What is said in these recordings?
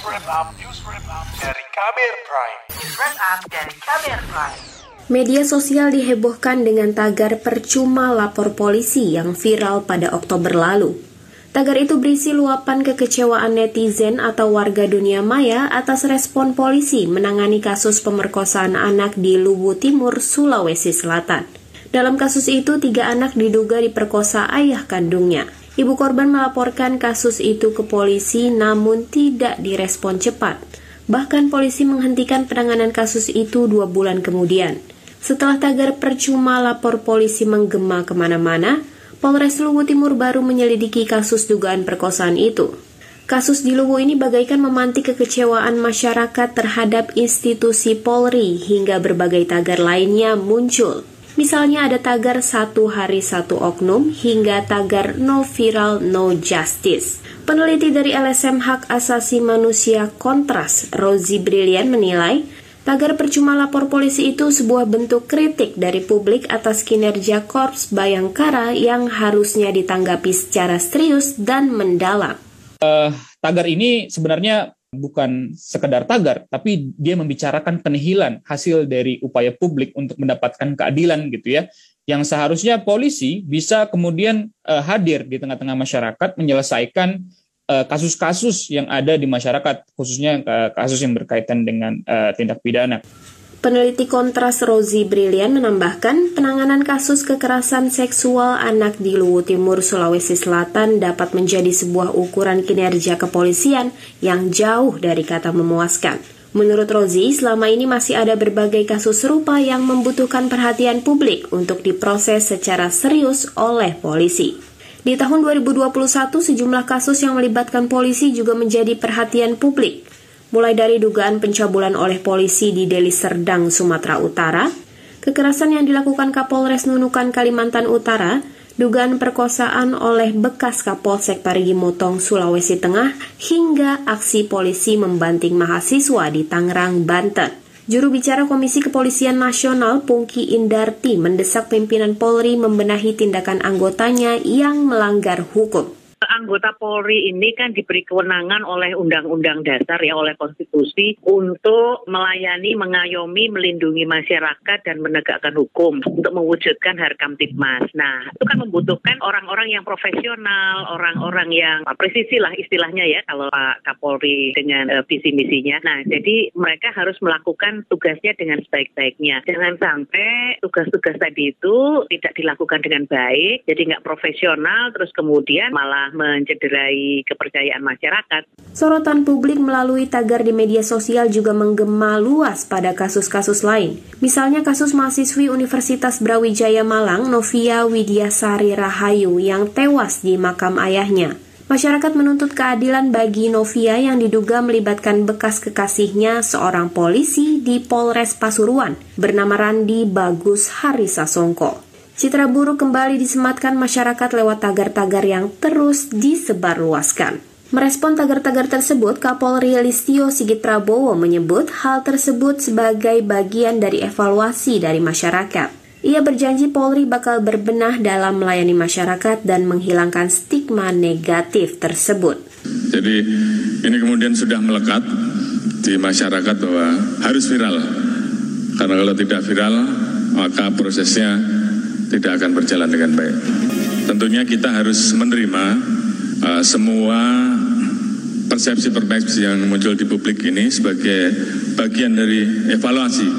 wrap dari Kamer Prime. News wrap dari Kamer Prime. Media sosial dihebohkan dengan tagar percuma lapor polisi yang viral pada Oktober lalu. Tagar itu berisi luapan kekecewaan netizen atau warga dunia maya atas respon polisi menangani kasus pemerkosaan anak di Luwu Timur, Sulawesi Selatan. Dalam kasus itu, tiga anak diduga diperkosa ayah kandungnya. Ibu korban melaporkan kasus itu ke polisi namun tidak direspon cepat. Bahkan polisi menghentikan penanganan kasus itu dua bulan kemudian. Setelah tagar percuma lapor polisi menggema ke mana-mana, Polres Luwu Timur baru menyelidiki kasus dugaan perkosaan itu. Kasus di Luwu ini bagaikan memantik kekecewaan masyarakat terhadap institusi Polri hingga berbagai tagar lainnya muncul. Misalnya ada tagar satu hari satu oknum hingga tagar no viral no justice. Peneliti dari LSM Hak Asasi Manusia Kontras, Rozi Brilian menilai, Tagar percuma lapor polisi itu sebuah bentuk kritik dari publik atas kinerja Korps Bayangkara yang harusnya ditanggapi secara serius dan mendalam. Uh, tagar ini sebenarnya bukan sekedar tagar, tapi dia membicarakan penihilan hasil dari upaya publik untuk mendapatkan keadilan gitu ya. Yang seharusnya polisi bisa kemudian uh, hadir di tengah-tengah masyarakat menyelesaikan Eh, kasus-kasus yang ada di masyarakat, khususnya eh, kasus yang berkaitan dengan uh, tindak pidana. Peneliti kontras Rozi Brilian menambahkan, penanganan kasus kekerasan seksual anak di Luwu Timur, Sulawesi Selatan dapat menjadi sebuah ukuran kinerja kepolisian yang jauh dari kata memuaskan. Menurut Rozi, selama ini masih ada berbagai kasus serupa yang membutuhkan perhatian publik untuk diproses secara serius oleh polisi. Di tahun 2021, sejumlah kasus yang melibatkan polisi juga menjadi perhatian publik, mulai dari dugaan pencabulan oleh polisi di Deli Serdang, Sumatera Utara, kekerasan yang dilakukan Kapolres Nunukan, Kalimantan Utara, dugaan perkosaan oleh bekas Kapolsek Parigi Motong, Sulawesi Tengah, hingga aksi polisi membanting mahasiswa di Tangerang, Banten. Juru bicara Komisi Kepolisian Nasional Pungki Indarti mendesak pimpinan Polri membenahi tindakan anggotanya yang melanggar hukum anggota Polri ini kan diberi kewenangan oleh Undang-Undang Dasar ya oleh Konstitusi untuk melayani, mengayomi, melindungi masyarakat dan menegakkan hukum untuk mewujudkan harkam tipmas. Nah, itu kan membutuhkan orang-orang yang profesional, orang-orang yang presisi lah istilahnya ya kalau Pak Kapolri dengan uh, visi misinya. Nah, jadi mereka harus melakukan tugasnya dengan sebaik-baiknya. Jangan sampai tugas-tugas tadi itu tidak dilakukan dengan baik, jadi nggak profesional, terus kemudian malah mencederai kepercayaan masyarakat. Sorotan publik melalui tagar di media sosial juga menggema luas pada kasus-kasus lain. Misalnya kasus mahasiswi Universitas Brawijaya Malang, Novia Widyasari Rahayu yang tewas di makam ayahnya. Masyarakat menuntut keadilan bagi Novia yang diduga melibatkan bekas kekasihnya seorang polisi di Polres Pasuruan bernama Randi Bagus Harisasongko. Citra buruk kembali disematkan masyarakat lewat tagar-tagar yang terus disebarluaskan. Merespon tagar-tagar tersebut, Kapolri Listio Sigit Prabowo menyebut hal tersebut sebagai bagian dari evaluasi dari masyarakat. Ia berjanji Polri bakal berbenah dalam melayani masyarakat dan menghilangkan stigma negatif tersebut. Jadi ini kemudian sudah melekat di masyarakat bahwa harus viral. Karena kalau tidak viral, maka prosesnya tidak akan berjalan dengan baik. Tentunya kita harus menerima uh, semua persepsi-persepsi yang muncul di publik ini sebagai bagian dari evaluasi.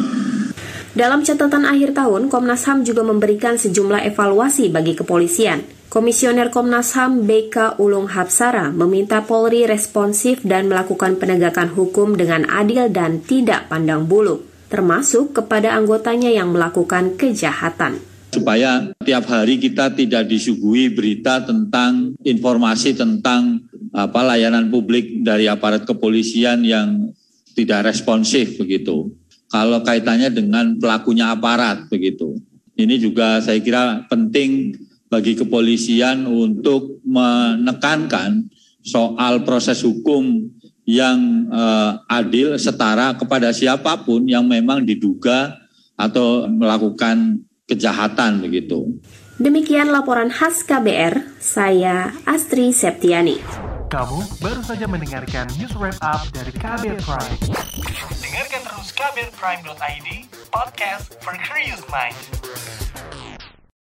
Dalam catatan akhir tahun, Komnas HAM juga memberikan sejumlah evaluasi bagi kepolisian. Komisioner Komnas HAM BK Ulung Hapsara meminta Polri responsif dan melakukan penegakan hukum dengan adil dan tidak pandang bulu, termasuk kepada anggotanya yang melakukan kejahatan supaya tiap hari kita tidak disuguhi berita tentang informasi tentang apa layanan publik dari aparat kepolisian yang tidak responsif begitu. Kalau kaitannya dengan pelakunya aparat begitu. Ini juga saya kira penting bagi kepolisian untuk menekankan soal proses hukum yang uh, adil setara kepada siapa pun yang memang diduga atau melakukan kejahatan begitu. Demikian laporan khas KBR, saya Astri Septiani. Kamu baru saja mendengarkan news wrap up dari Kabel Prime. Dengarkan terus kbrprime.id, podcast for curious mind.